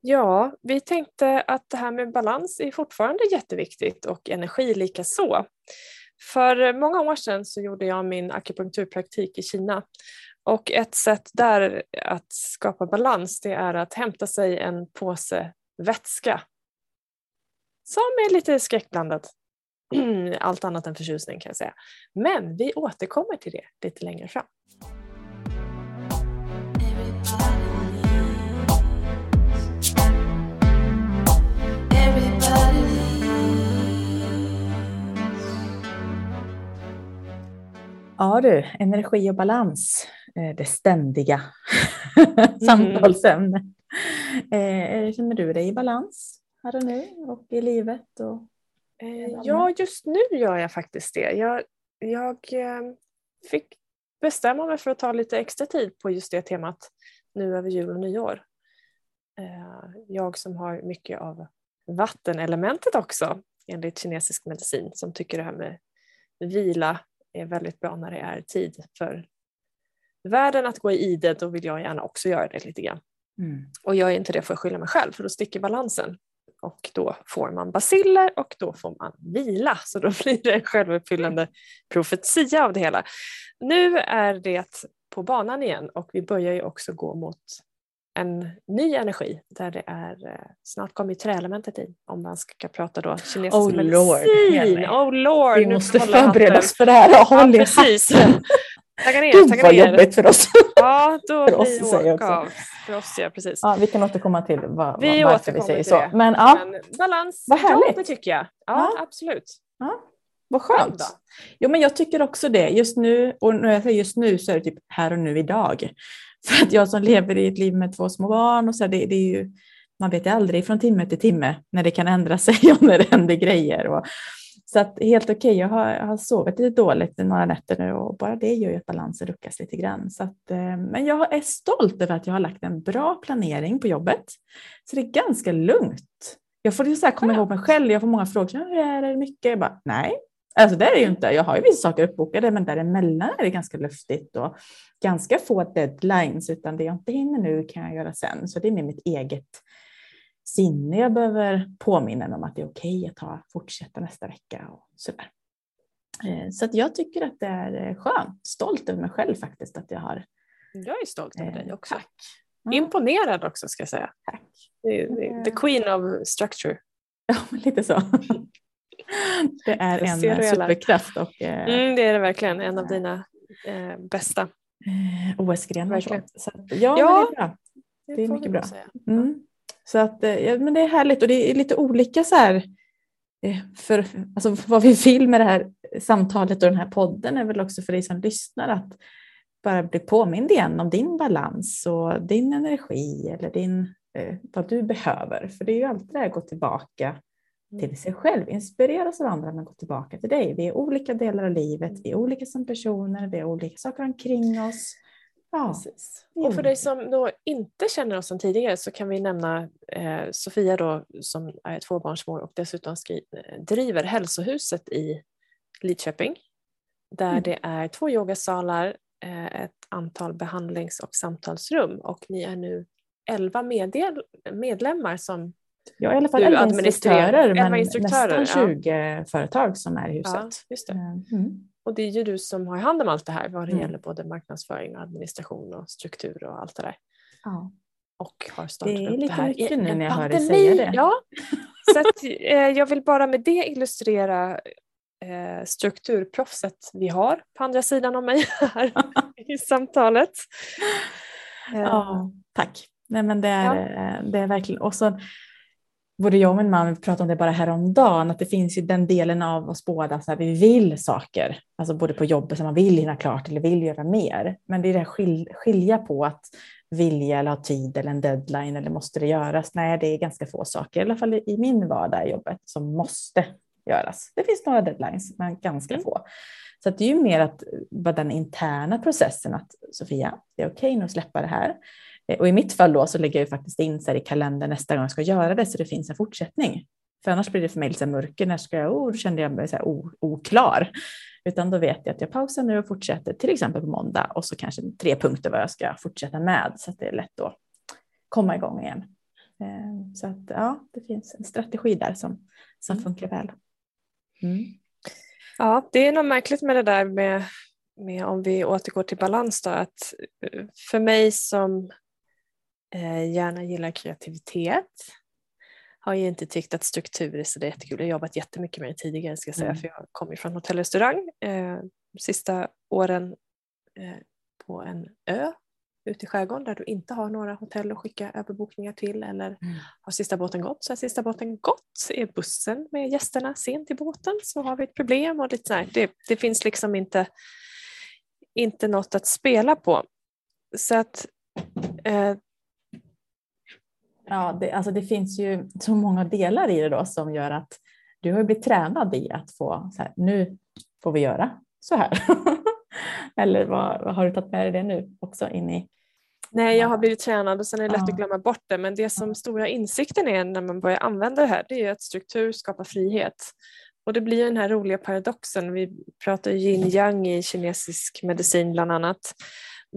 Ja, vi tänkte att det här med balans är fortfarande jätteviktigt och energi lika så. För många år sedan så gjorde jag min akupunkturpraktik i Kina och ett sätt där att skapa balans det är att hämta sig en påse vätska som är lite skräckblandat. Allt annat än förtjusning kan jag säga. Men vi återkommer till det lite längre fram. Ja du, energi och balans, eh, det ständiga mm. samtalsämnet. Eh, känner du dig i balans här och nu och i livet? Och eh, ja, just nu gör jag faktiskt det. Jag, jag fick bestämma mig för att ta lite extra tid på just det temat nu över jul och nyår. Jag som har mycket av vattenelementet också enligt kinesisk medicin som tycker det här med vila är väldigt bra när det är tid för världen att gå i ide, då vill jag gärna också göra det lite grann. Mm. Och gör jag inte det får jag skylla mig själv för då sticker balansen och då får man basiller och då får man vila. Så då blir det en självuppfyllande profetia av det hela. Nu är det på banan igen och vi börjar ju också gå mot en ny energi där det är eh, snart kommer träelementet in om man ska prata då kinesisk oh medicin. Lord, oh lord! Vi måste förbereda oss för det här. Ja, precis. Tagga ner, Gud, vad ner. jobbigt för oss. Ja, då för oss blir åka. För oss, ja, precis. Ja, vi kan återkomma till vad, vi varför vi säger så. Men, ja. Men balans, vad härligt. Det tycker jag. Ja, ja. absolut. Ja. Vad skönt. Jo, men jag tycker också det. Just nu, och när jag säger just nu så är det typ här och nu idag. För att jag som lever i ett liv med två små barn och så, det, det är ju, man vet aldrig från timme till timme när det kan ändra sig och när det händer grejer. Och, så att helt okej, okay, jag, har, jag har sovit lite dåligt i några nätter nu och bara det gör ju att balansen ruckas lite grann. Så att, eh, men jag är stolt över att jag har lagt en bra planering på jobbet. Så det är ganska lugnt. Jag får så här komma ihåg mig själv, jag får många frågor, hur är det mycket? Jag bara, nej, Alltså det är det ju inte. Jag har ju vissa saker uppbokade, men däremellan är det ganska luftigt och ganska få deadlines, utan det jag inte hinner nu kan jag göra sen. Så det är med mitt eget sinne jag behöver påminna mig om att det är okej okay att ta, fortsätta nästa vecka och sådär. Eh, så att jag tycker att det är skönt, stolt över mig själv faktiskt att jag har. Jag är stolt över dig också. Tack. Imponerad också ska jag säga. Tack. The queen of structure. Ja, lite så. Det är en superkraft. Och, eh, mm, det är det verkligen, en av dina eh, bästa. Eh, OS-grenar. Så. Så ja, ja det är bra. Det, är mycket bra. Mm. Så att, eh, ja, men det är härligt och det är lite olika så här, för, alltså, vad vi vill med det här samtalet och den här podden är väl också för dig som lyssnar att bara bli påmind igen om din balans och din energi eller din, eh, vad du behöver. För det är ju alltid det här att gå tillbaka till sig själv, inspireras av andra men gå tillbaka till dig. Vi är olika delar av livet, vi är olika som personer, vi har olika saker omkring oss. Ja, Precis. Och för dig som då inte känner oss sedan tidigare så kan vi nämna eh, Sofia då som är tvåbarnsmor och dessutom skri- driver hälsohuset i Lidköping där mm. det är två yogasalar, eh, ett antal behandlings och samtalsrum och ni är nu elva medlemmar som Ja, i alla fall elva instruktörer, men nästan 20 ja. företag som är i huset. Ja, det. Eh, mm. Och det är ju du som har hand om allt det här vad det mm. gäller både marknadsföring, administration och struktur och allt det där. Ja. Och har startat det är lite här mycket nu när jag hör dig säga det. Ja, så att, eh, jag vill bara med det illustrera eh, strukturproffset vi har på andra sidan av mig här i samtalet. Ja, tack. Nej, men det, är, ja. det är verkligen, och så både jag och min man pratade om det bara häromdagen, att det finns ju den delen av oss båda, så här, vi vill saker, alltså både på jobbet som man vill hinna klart eller vill göra mer. Men det är det här skil, skilja på att vilja eller ha tid eller en deadline eller måste det göras? Nej, det är ganska få saker, i alla fall i min vardag i jobbet, som måste göras. Det finns några deadlines, men ganska mm. få. Så det är ju mer att bara den interna processen att Sofia, det är okej okay nu att släppa det här. Eh, och i mitt fall då så lägger jag faktiskt in så i kalendern nästa gång jag ska göra det så det finns en fortsättning. För annars blir det för mig lite mörker, när ska jag, oh, då kände jag mig så här oklar. Utan då vet jag att jag pausar nu och fortsätter till exempel på måndag och så kanske tre punkter vad jag ska fortsätta med så att det är lätt att komma igång igen. Eh, så att ja, det finns en strategi där som, som mm. funkar väl. Mm. Ja, det är något märkligt med det där med, med om vi återgår till balans då, att eh, för mig som eh, gärna gillar kreativitet har ju inte tyckt att struktur är så jättekul. Jag har jobbat jättemycket med det tidigare ska jag säga, mm. för jag kommer från hotell och restaurang. Eh, sista åren eh, på en ö ute i skärgården där du inte har några hotell att skicka överbokningar till eller mm. har sista båten gått så har sista båten gått. Är bussen med gästerna sent i båten så har vi ett problem och lite sådär. Det, det finns liksom inte, inte något att spela på. Så att eh, Ja, det, alltså det finns ju så många delar i det då som gör att du har blivit tränad i att få så här, nu får vi göra så här. Eller vad, har du tagit med dig det nu också in i? Nej, jag har blivit tränad och sen är det lätt att glömma bort det. Men det som stora insikten är när man börjar använda det här, det är att struktur skapar frihet. Och det blir den här roliga paradoxen. Vi pratar yin yang i kinesisk medicin bland annat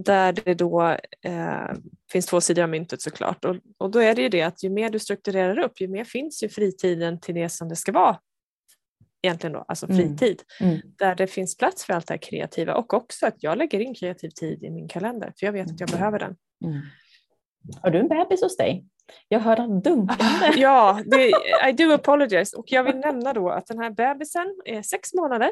där det då eh, finns två sidor av myntet såklart. Och, och då är det ju det att ju mer du strukturerar upp, ju mer finns ju fritiden till det som det ska vara. Egentligen då, alltså mm. fritid. Mm. Mm. Där det finns plats för allt det här kreativa och också att jag lägger in kreativ tid i min kalender för jag vet att jag behöver den. Mm. Har du en bebis hos dig? Jag hör den dunkande. ja, det, I do apologize. Och jag vill nämna då att den här bebisen är sex månader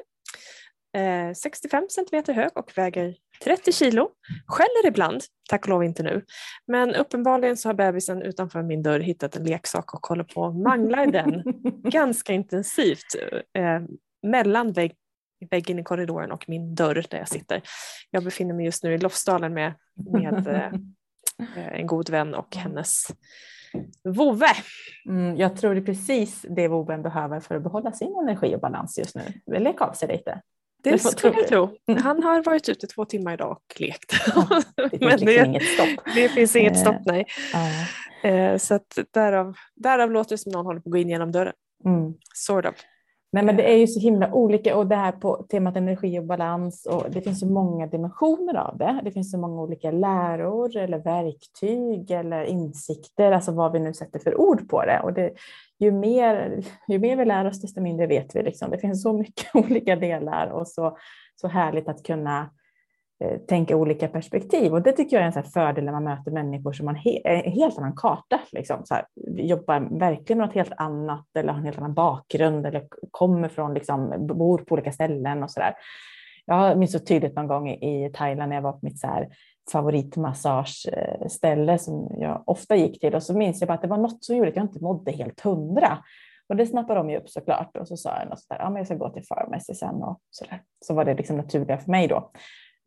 65 eh, centimeter hög och väger 30 kilo. Skäller ibland, tack och lov inte nu. Men uppenbarligen så har bebisen utanför min dörr hittat en leksak och håller på att mangla i den ganska intensivt eh, mellan vägg, väggen i korridoren och min dörr där jag sitter. Jag befinner mig just nu i Lofsdalen med, med eh, en god vän och hennes vovve. Mm, jag tror det är precis det vovven behöver för att behålla sin energi och balans just nu. Leka av sig lite. Det skulle jag tro. Mm. Han har varit ute två timmar idag och lekt. Ja, det finns Men liksom inget stopp. Det finns inget eh, stopp, nej. Uh. Så att därav, därav låter det som någon håller på att gå in genom dörren. Mm. Sort of. Nej, men det är ju så himla olika och det här på temat energi och balans och det finns så många dimensioner av det. Det finns så många olika läror eller verktyg eller insikter, alltså vad vi nu sätter för ord på det. Och det, ju, mer, ju mer vi lär oss, desto mindre vet vi. Liksom. Det finns så mycket olika delar och så, så härligt att kunna eh, Eh, tänka olika perspektiv. Och det tycker jag är en så fördel när man möter människor som har en, he en helt annan karta. Liksom. Så här, jobbar verkligen med något helt annat eller har en helt annan bakgrund eller kommer från, liksom, bor på olika ställen och så där. Jag minns så tydligt någon gång i Thailand när jag var på mitt så här favoritmassageställe eh, som jag ofta gick till och så minns jag bara att det var något som gjorde att jag inte mådde helt hundra. Och det snappade de ju upp såklart och så sa jag något sådär, ja men jag ska gå till pharmacy sen och sådär. Så var det liksom naturliga för mig då.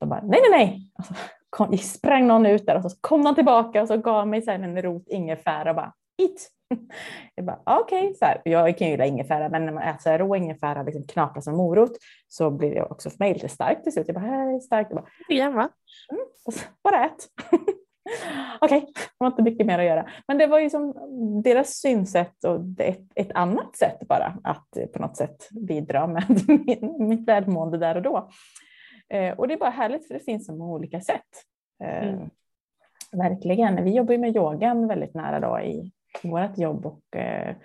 De bara, nej nej nej. Och så kom, sprang någon ut där och så kom någon tillbaka och så gav mig sen en rot ingefära och bara, hit. Jag bara, okej, okay, så här. Jag kan ju gilla ingefära, men när man äter rå ingefära liksom knaprar som morot så blir det också för mig lite starkt till slut. Jag bara, här starkt. Jag bara, va? Mm, och så, bara ät. okej, okay, det var inte mycket mer att göra. Men det var ju som deras synsätt och ett, ett annat sätt bara att på något sätt bidra med min, mitt välmående där och då. Eh, och det är bara härligt för det finns så många olika sätt. Eh, mm. Verkligen. Vi jobbar ju med yogan väldigt nära då i vårt jobb och eh,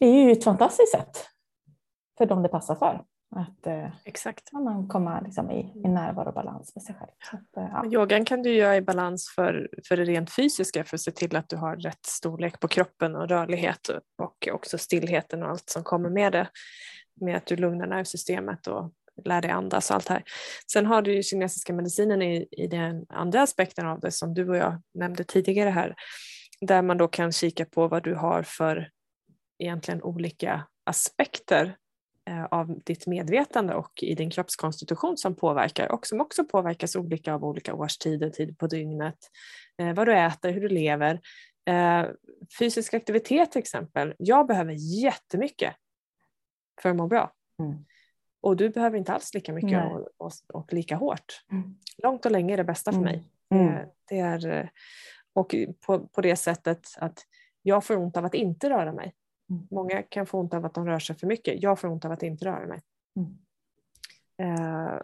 det är ju ett fantastiskt sätt för dem det passar för. Att eh, Exakt. man kommer liksom i, i närvaro och balans med sig själv. Att, eh, ja. Yogan kan du göra i balans för, för det rent fysiska för att se till att du har rätt storlek på kroppen och rörlighet och också stillheten och allt som kommer med det. Med att du lugnar nervsystemet och lär dig andas och allt här. Sen har du ju kinesiska medicinen i, i den andra aspekten av det som du och jag nämnde tidigare här där man då kan kika på vad du har för egentligen olika aspekter eh, av ditt medvetande och i din kroppskonstitution som påverkar och som också påverkas olika av olika årstider, tid på dygnet, eh, vad du äter, hur du lever. Eh, fysisk aktivitet till exempel. Jag behöver jättemycket för att må bra. Mm. Och du behöver inte alls lika mycket och, och, och, lika hårt. Mm. Långt och länge är det bästa för mm. mig. Mm. Det är, och på, på det sättet att jag får ont av att inte röra mig. Mm. Många kan få ont av att de rör sig för mycket. Jag får ont av att inte röra mig. Mm. Uh,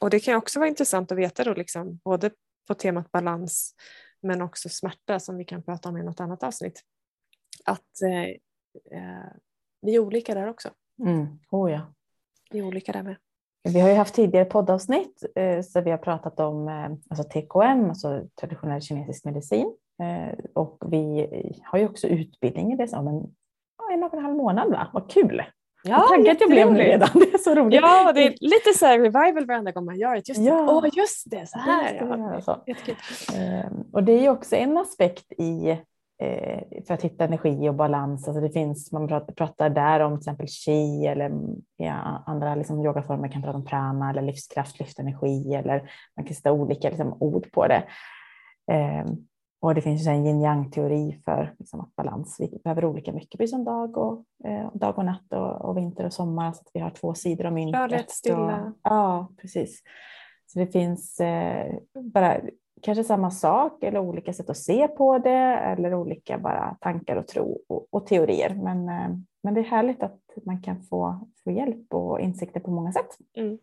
och det kan också vara intressant att veta då, liksom, både på temat balans men också smärta som vi kan prata om i något annat avsnitt. Att eh, eh, vi är olika där också. Mm. Oh, ja. Vi är olika där med. Vi har ju haft tidigare poddavsnitt eh, så vi har pratat om eh, alltså TKM, alltså traditionell kinesisk medicin. Eh, och vi har ju också utbildning i det om en, en och en halv månad. Va? Vad kul! Ja, Vad taggad jag blev redan. Det är så roligt. Ja, det är lite så revival varenda gång man gör det. Just, Ja. det. Åh, just det, så här. Det, ja. alltså. Jättekul. Eh, Och det är ju också en aspekt i för att hitta energi och balans. Alltså det finns, man pratar, där om till exempel chi eller ja, andra liksom yogaformer kan prata om prana eller livskraft, livsenergi eller man kan sätta olika liksom, ord på det. Eh, och det finns en yin yang teori för liksom, att balans, vi behöver olika mycket, precis som dag och, eh, dag och natt och, och vinter och sommar, så att vi har två sidor av myntet. Rörlighet, stilla. Och, ja, precis. Så det finns eh, bara kanske samma sak eller olika sätt att se på det eller olika bara tankar och tro och, och teorier. Men, eh, men det är härligt att man kan få, få hjälp och insikter på många sätt. Mm.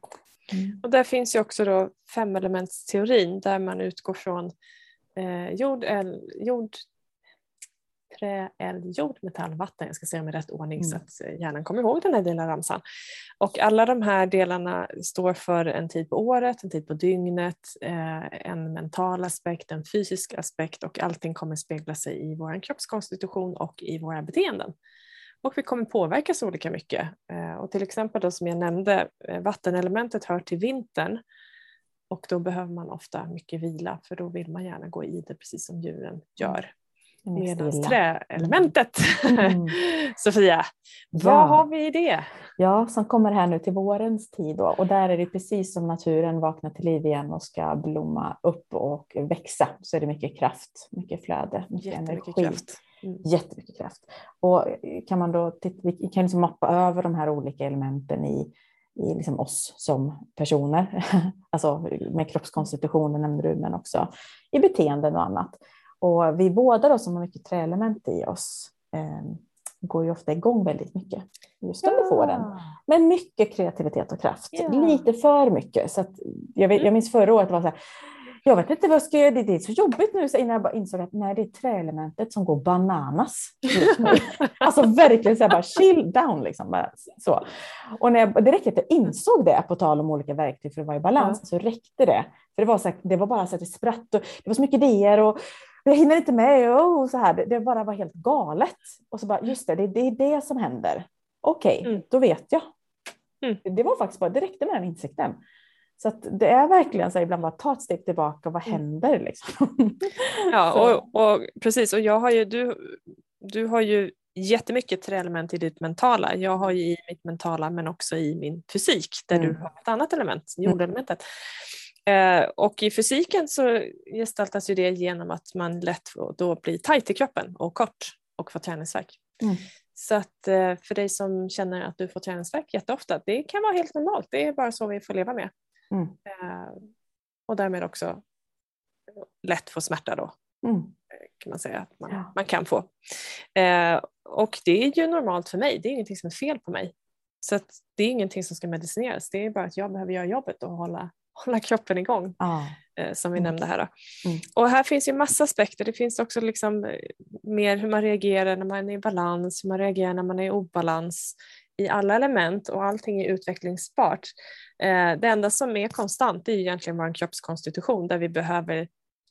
Mm. Och där finns ju också då femelementsteorin där man utgår från eh, jord, el, jord, trä, eld, jord, metall, vatten. Jag ska säga dem i rätt ordning Mm. så att eh, hjärnan kommer ihåg den här av ramsan. Och alla de här delarna står för en tid på året, en tid på dygnet, eh, en mental aspekt, en fysisk aspekt och allting kommer spegla sig i vår kroppskonstitution och i våra beteenden. Och vi kommer påverkas olika mycket. Eh, Och till exempel då som jag nämnde, vattenelementet hör till vintern och då behöver man ofta mycket vila för då vill man gärna gå i det precis som djuren gör. Det är mer Medan stilla. träelementet, Mm. Sofia, vad Ja. har vi i det? Ja, som kommer här nu till vårens tid då. och där är det precis som naturen vaknar till liv igen och ska blomma upp och växa så är det mycket kraft, mycket flöde, mycket Jättemycket energi. kraft. Mm. Jättemycket kraft. Och kan man då titta, vi kan liksom mappa över de här olika elementen i, i liksom oss som personer. alltså med kroppskonstitutionen nämnde du, men också i beteenden och annat. Och vi båda då som har mycket träelement i oss eh, går ju ofta igång väldigt mycket just under våren. Men mycket kreativitet och kraft. Ja. Lite för mycket. Så jag, vet, jag minns förra året var så här, jag vet inte vad jag ska göra, det är så jobbigt nu så innan jag bara insåg att nej, det är träelementet som går bananas just nu. alltså verkligen så här bara chill down liksom. Bara så. Och när jag, det räckte att jag insåg det, på tal om olika verktyg för att vara i balans, Ja. så räckte det. För det var, så här, det var bara så att det spratt och det var så mycket idéer och jag hinner inte med och så här. Det, bara var helt galet. Och så bara, just det, det, det är det som händer. Okej, Mm. då vet jag. Mm. Det var faktiskt bara, det räckte med den insikten. Så det är verkligen så här, ibland bara ta ett steg tillbaka, vad Mm. händer liksom? Ja, och, och precis. Och jag har ju, du, du har ju jättemycket träelement i ditt mentala. Jag har ju i mitt mentala men också i min fysik där Mm. du har ett annat element, jordelementet. Eh, och i fysiken så gestaltas ju det genom att man lätt då blir tajt i kroppen och kort och får träningsvärk. Mm. Så att eh, för dig som känner att du får träningsvärk jätteofta, det kan vara helt normalt. Det är bara så vi får leva med. Mm. Eh, och därmed också lätt få smärta då Mm. kan man säga att man, Ja. man kan få. Och det är ju normalt för mig, det är ingenting som är fel på mig. Så att det är ingenting som ska medicineras, det är bara att jag behöver göra jobbet och hålla, hålla kroppen igång Ja. eh, som vi Mm. nämnde här. Mm. Och här finns ju massa aspekter, det finns också liksom eh, mer hur man reagerar när man är i balans, hur man reagerar när man är i obalans i alla element och allting är utvecklingsbart. Eh, det enda som är konstant är egentligen vår kroppskonstitution där vi behöver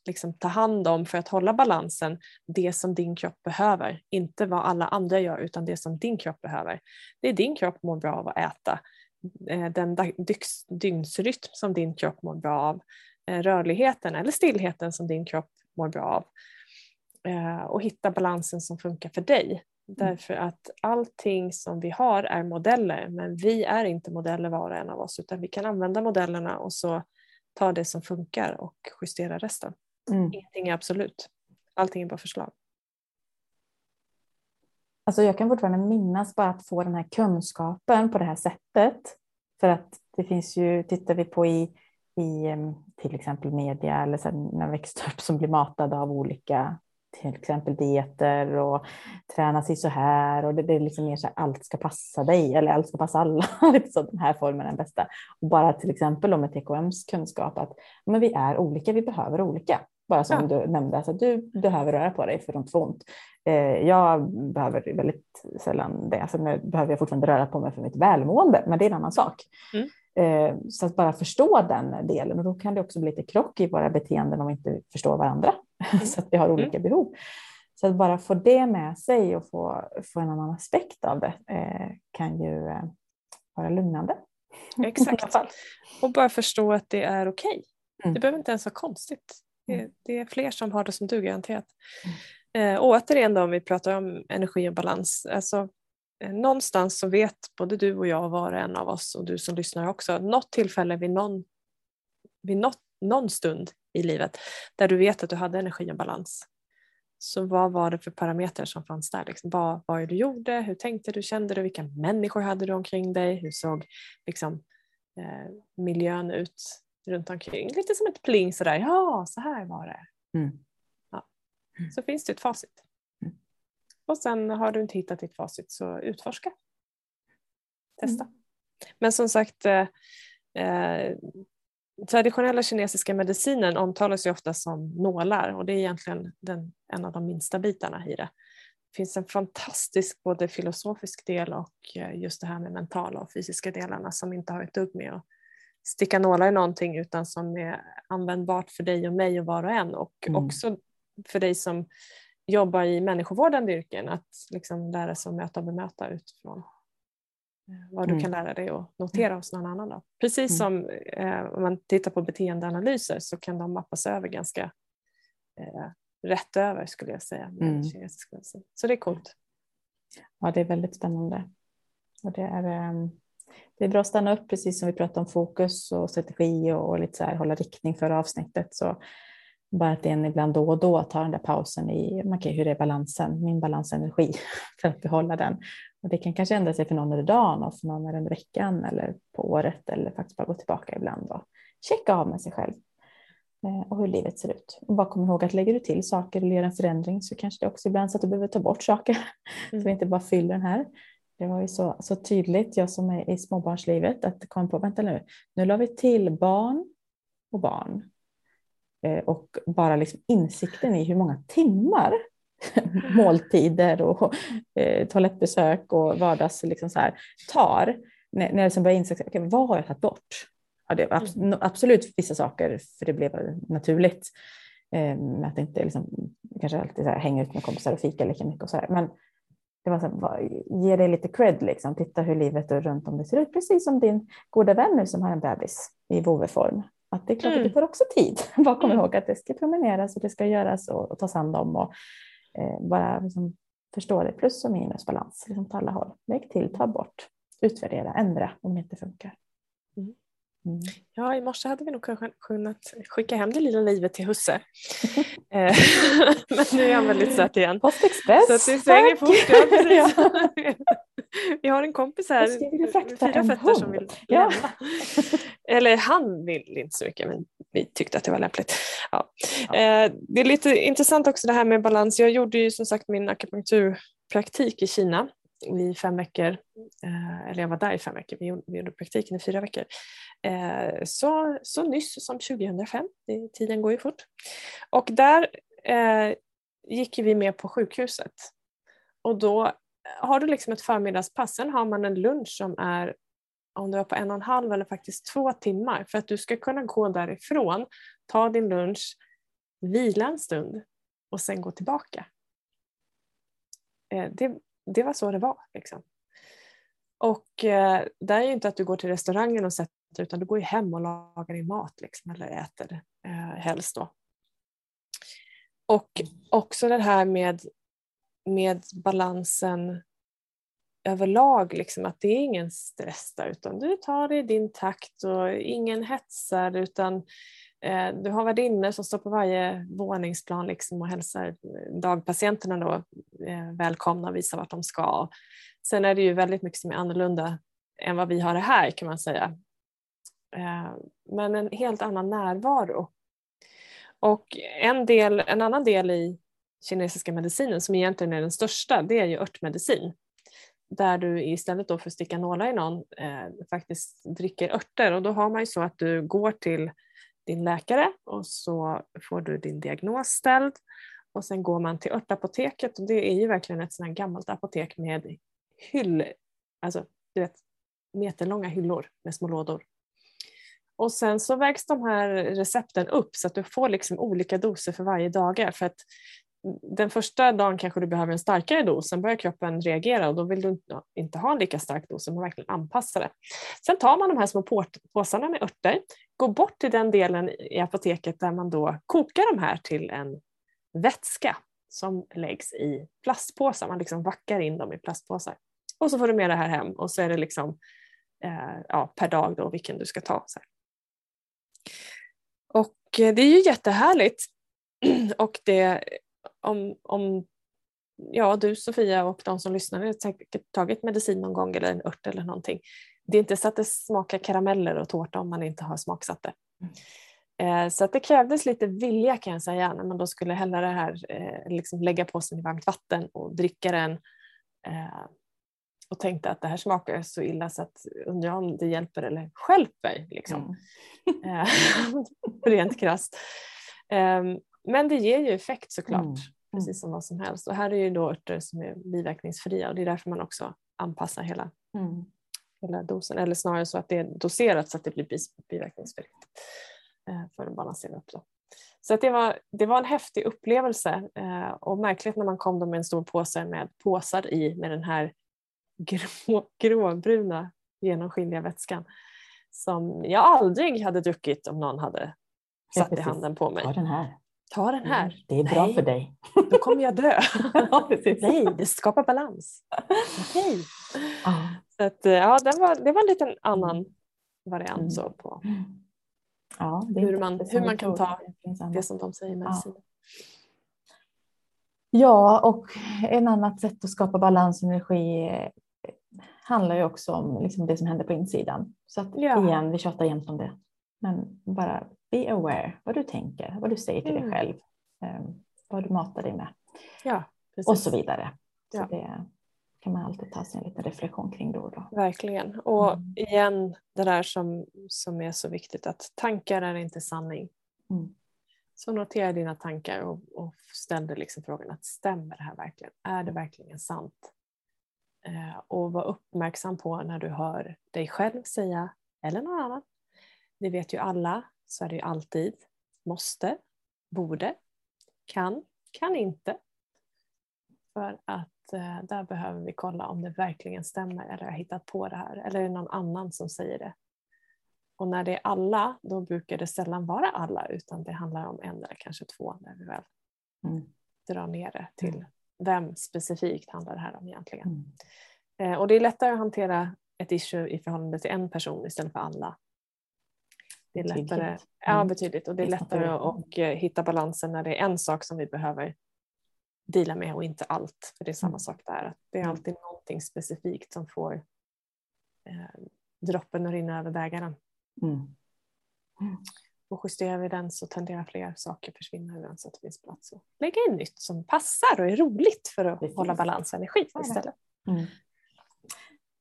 liksom ta hand om för att hålla balansen det som din kropp behöver. Inte vad alla andra gör utan det som din kropp behöver. Det är din kropp mår bra av att äta. Eh, Den dygnsrytm som din kropp mår bra av. Eh, Rörligheten eller stillheten som din kropp mår bra av. Eh, Och hitta balansen som funkar för dig. Därför att allting som vi har är modeller men vi är inte modeller var och en av oss utan vi kan använda modellerna och så ta det som funkar och justera resten. Mm. Ingenting är absolut. Allting är bara förslag. Alltså jag kan fortfarande minnas bara att få den här kunskapen på det här sättet. För att det finns ju, tittar vi på i, i till exempel media eller sen när man växte upp som blir matad av olika till exempel dieter och träna sig så här och det, det är liksom mer så här allt ska passa dig eller allt ska passa alla. så den här formen är den bästa. Och bara till exempel med TKMs kunskap att men vi är olika, vi behöver olika. Bara som ja. du nämnde, alltså, du behöver röra på dig för att få ont. Eh, jag behöver väldigt sällan det. Alltså, nu behöver jag fortfarande röra på mig för mitt välmående, men det är en annan sak. Mm. Eh, så att bara förstå den delen och då kan det också bli lite krock i våra beteenden om vi inte förstår varandra. Mm. så att vi har mm. olika mm. behov. Så att bara få det med sig och få, få en annan aspekt av det eh, kan ju vara lugnande. Exakt. och bara förstå att det är okej. Okay. Mm. Det behöver inte ens vara konstigt. Det, mm. det, är fler som har det som du garanterat. Eh, återigen då om vi pratar om energi och balans. Alltså, eh, någonstans så vet både du och jag, var och en av oss och du som lyssnar också, något tillfälle vid någon, vid något, någon stund i livet där du vet att du hade energi och balans. Så vad var det för parametrar som fanns där? Liksom, vad var det du gjorde? Hur tänkte du? Kände du? Vilka människor hade du omkring dig? Hur såg liksom, eh, miljön ut runt omkring? Lite som ett pling sådär, ja så här var det. Mm. Så finns det ett facit. Mm. Och sen har du inte hittat ditt facit så utforska. Testa. Mm. Men som sagt, eh, eh traditionella kinesiska medicinen omtalas ju ofta som nålar och det är egentligen den, en av de minsta bitarna i det. Det finns en fantastisk både filosofisk del och eh, just det här med mentala och fysiska delarna som inte har ett dugg med att sticka nålar i någonting utan som är användbart för dig och mig och var och en och mm. också för dig som jobbar i människovårdande yrken att liksom lära sig att möta och bemöta utifrån Eh, vad du mm. kan lära dig och notera hos någon annan. Då. Precis mm. som eh, om man tittar på beteendeanalyser så kan de mappas över ganska eh, rätt över skulle jag säga. Mm. Så det är coolt. Ja, det är väldigt spännande. Och det, är, ehm, det är bra att stanna upp, precis som vi pratade om fokus och strategi och, och lite så här, hålla riktning för avsnittet. Så bara att en ibland då och då tar den där pausen i, man kan, hur är balansen, min balansenergi, för att behålla den. Och det kan kanske ändra sig för någon under dagen och för någon under veckan eller på året eller faktiskt bara gå tillbaka ibland och checka av med sig själv eh, och hur livet ser ut. Och bara kom ihåg att lägger du till saker eller gör en förändring så kanske det också ibland så att du behöver ta bort saker mm. så vi inte bara fyller den här. Det var ju så, så tydligt, jag som är i småbarnslivet, att det kom på, vänta nu, nu la vi till barn och barn. Eh, och bara liksom insikten i hur många timmar måltider och eh, toalettbesök och vardags liksom så här, tar. När, när jag liksom började inse, okay, vad har jag tagit bort? Ja, det var mm. absolut vissa saker, för det blev naturligt. Eh, att inte liksom, kanske alltid här, hänga ut med kompisar och fika lika mycket och så här. Men det var så här, ge dig lite cred, liksom. titta hur livet runt om det ser ut, precis som din goda vän nu som har en bebis i voveform. Att det är klart mm. att du får också tid. Bara kom mm. ihåg att det ska promeneras och det ska göras och, och tas hand om. Och, eh, bara liksom förstå det, plus och minusbalans liksom på alla håll. Lägg till, ta bort, utvärdera, ändra om det inte funkar. Mm. Mm. Ja, i morse hade vi nog kunnat skicka hem det lilla livet till husse. Eh, men nu är han väldigt söt igen. Postexpress, Så att det svänger fort. Ja, vi har en kompis här, fyra fötter som vill ja. Eller han vill inte så mycket men vi tyckte att det var lämpligt. Ja. ja. Eh, det är lite intressant också det här med balans. Jag gjorde ju som sagt min akupunkturpraktik i Kina i fem veckor, eh, eller jag var där i fem veckor, vi gjorde, praktiken i fyra veckor. Eh, så, så nyss som 2005, det, tiden går ju fort. Och där gick vi med på sjukhuset. Och då har du liksom ett förmiddagspass, sen har man en lunch som är om du var på en och en halv eller faktiskt två timmar för att du ska kunna gå därifrån, ta din lunch, vila en stund och sen gå tillbaka. Eh, det, det var så det var. Liksom. Och eh, det är ju inte att du går till restaurangen och sätter utan du går ju hem och lagar din mat liksom, eller äter eh, helst då. Och också det här med, med balansen överlag, liksom, att det är ingen stress där utan du tar det i din takt och ingen hetsar utan Eh, du har värdinnor som står på varje våningsplan liksom och hälsar dagpatienterna då, eh, välkomna och visar vart de ska. Sen är det ju väldigt mycket som är annorlunda än vad vi har det här kan man säga. Eh, men en helt annan närvaro. Och en, del, en annan del i kinesiska medicinen som egentligen är den största det är ju örtmedicin. Där du istället då för att sticka nålar i någon eh, faktiskt dricker örter och då har man ju så att du går till din läkare och så får du din diagnos ställd och sen går man till örtapoteket och det är ju verkligen ett sånt här gammalt apotek med hyll, alltså du vet meterlånga hyllor med små lådor. Och sen så vägs de här recepten upp så att du får liksom olika doser för varje dag. För att den första dagen kanske du behöver en starkare dos, sen börjar kroppen reagera och då vill du inte ha en lika stark dos, så man verkligen anpassa det. Sen tar man de här små påsarna med örter, går bort till den delen i apoteket där man då kokar de här till en vätska som läggs i plastpåsar, man liksom vackar in dem i plastpåsar. Och så får du med det här hem och så är det liksom eh, ja, per dag då vilken du ska ta. Så här. Och eh, det är ju jättehärligt. Och det, om, om ja, du Sofia och de som lyssnar har säkert tagit medicin någon gång eller en ört eller någonting. Det är inte så att det smakar karameller och tårta om man inte har smaksatt det. Mm. Så att det krävdes lite vilja kan jag säga när man då skulle hälla det här, eh, liksom lägga på sig i varmt vatten och dricka den och tänkte att det här smakar så illa så att undrar om det hjälper eller skälper. Liksom. Mm. Rent krasst. Men det ger ju effekt såklart, mm. precis som vad som helst. Och här är ju då örter som är biverkningsfria och det är därför man också anpassar hela, mm. hela dosen. Eller snarare så att det är doserat så att det blir biverkningsfritt uh, för att balansera upp. Då. Så att det, var, det var en häftig upplevelse uh, och märkligt när man kom med en stor påse med påsar i med den här grå, gråbruna genomskinliga vätskan som jag aldrig hade druckit om någon hade satt i handen på mig. Ta den här. Ta den här. Mm, det är bra Nej, för dig. Då kommer jag dö. Nej, det skapar balans. Okay. Ah. Så att, ja, det, var, det var en liten annan variant mm. så på ja, hur, man, hur man kan ta det som de säger medicin. Ja. ja, och en annat sätt att skapa balans och energi handlar ju också om liksom det som händer på insidan. Så att ja. igen, vi tjatar jämt om det. Men bara be aware vad du tänker, vad du säger till mm. dig själv, um, vad du matar dig med ja, och så vidare. Så det kan man alltid ta sig en liten reflektion kring då och då. Verkligen. Och mm. igen det där som, som är så viktigt att tankar är inte sanning. Mm. Så notera dina tankar och, och ställ dig liksom frågan att stämmer det här verkligen? Är det verkligen sant? Eh, och var uppmärksam på när du hör dig själv säga, eller någon annan. Det vet ju alla, så är det ju alltid. Måste, borde, kan, kan inte. För att eh, där behöver vi kolla om det verkligen stämmer eller har jag hittat på det här eller är det någon annan som säger det. Och när det är alla, då brukar det sällan vara alla utan det handlar om en eller kanske två när vi väl mm. drar ner det till vem specifikt handlar det här om egentligen? Mm. Eh, och det är lättare att hantera ett issue i förhållande till en person istället för alla. Det är lättare, mm. ja, betydligt och det är lättare att eh, hitta balansen när det är en sak som vi behöver dela med och inte allt. För det är samma mm. sak där, det är mm. alltid någonting specifikt som får eh, droppen att rinna över bägaren. Mm. mm. Och justerar vi den så tenderar fler saker försvinna ur den så att det finns plats att lägga in nytt som passar och är roligt för att Precis. hålla balans och energi istället. Mm.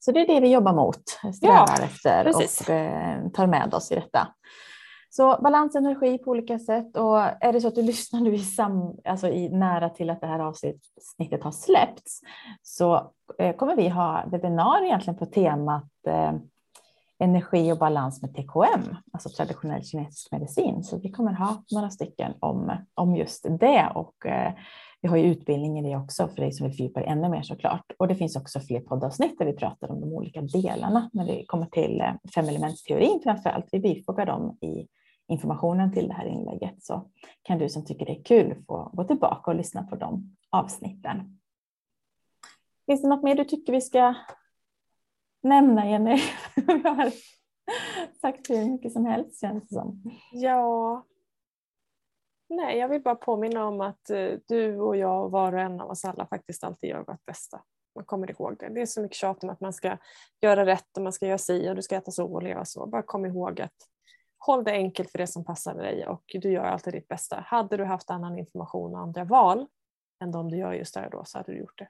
Så det är det vi jobbar mot, strävar ja, efter precis. och eh, tar med oss i detta. Så balans energi på olika sätt och är det så att du lyssnar nu i, sam, alltså i nära till att det här avsnittet har släppts så eh, kommer vi ha webbinar egentligen på temat eh, energi och balans med TKM, alltså traditionell kinesisk medicin. Så vi kommer ha några stycken om, om just det och eh, vi har ju utbildning i det också för dig som vill fördjupa dig ännu mer såklart. Och det finns också fler poddavsnitt där vi pratar om de olika delarna när det kommer till eh, fem elementsteorin framför allt. Vi bifogar dem i informationen till det här inlägget så kan du som tycker det är kul få gå tillbaka och lyssna på de avsnitten. Finns det något mer du tycker vi ska nämna Jenny? Vi har sagt hur mycket som helst känns det som. Ja. Nej, jag vill bara påminna om att eh, du och jag och var och en av oss alla faktiskt alltid gör vårt bästa. Man kommer ihåg det. Det är så mycket tjat om att man ska göra rätt och man ska göra si och du ska äta så och leva så. Bara kom ihåg att håll det enkelt för det som passar dig och du gör alltid ditt bästa. Hade du haft annan information och andra val än de du gör just där och då så hade du gjort det.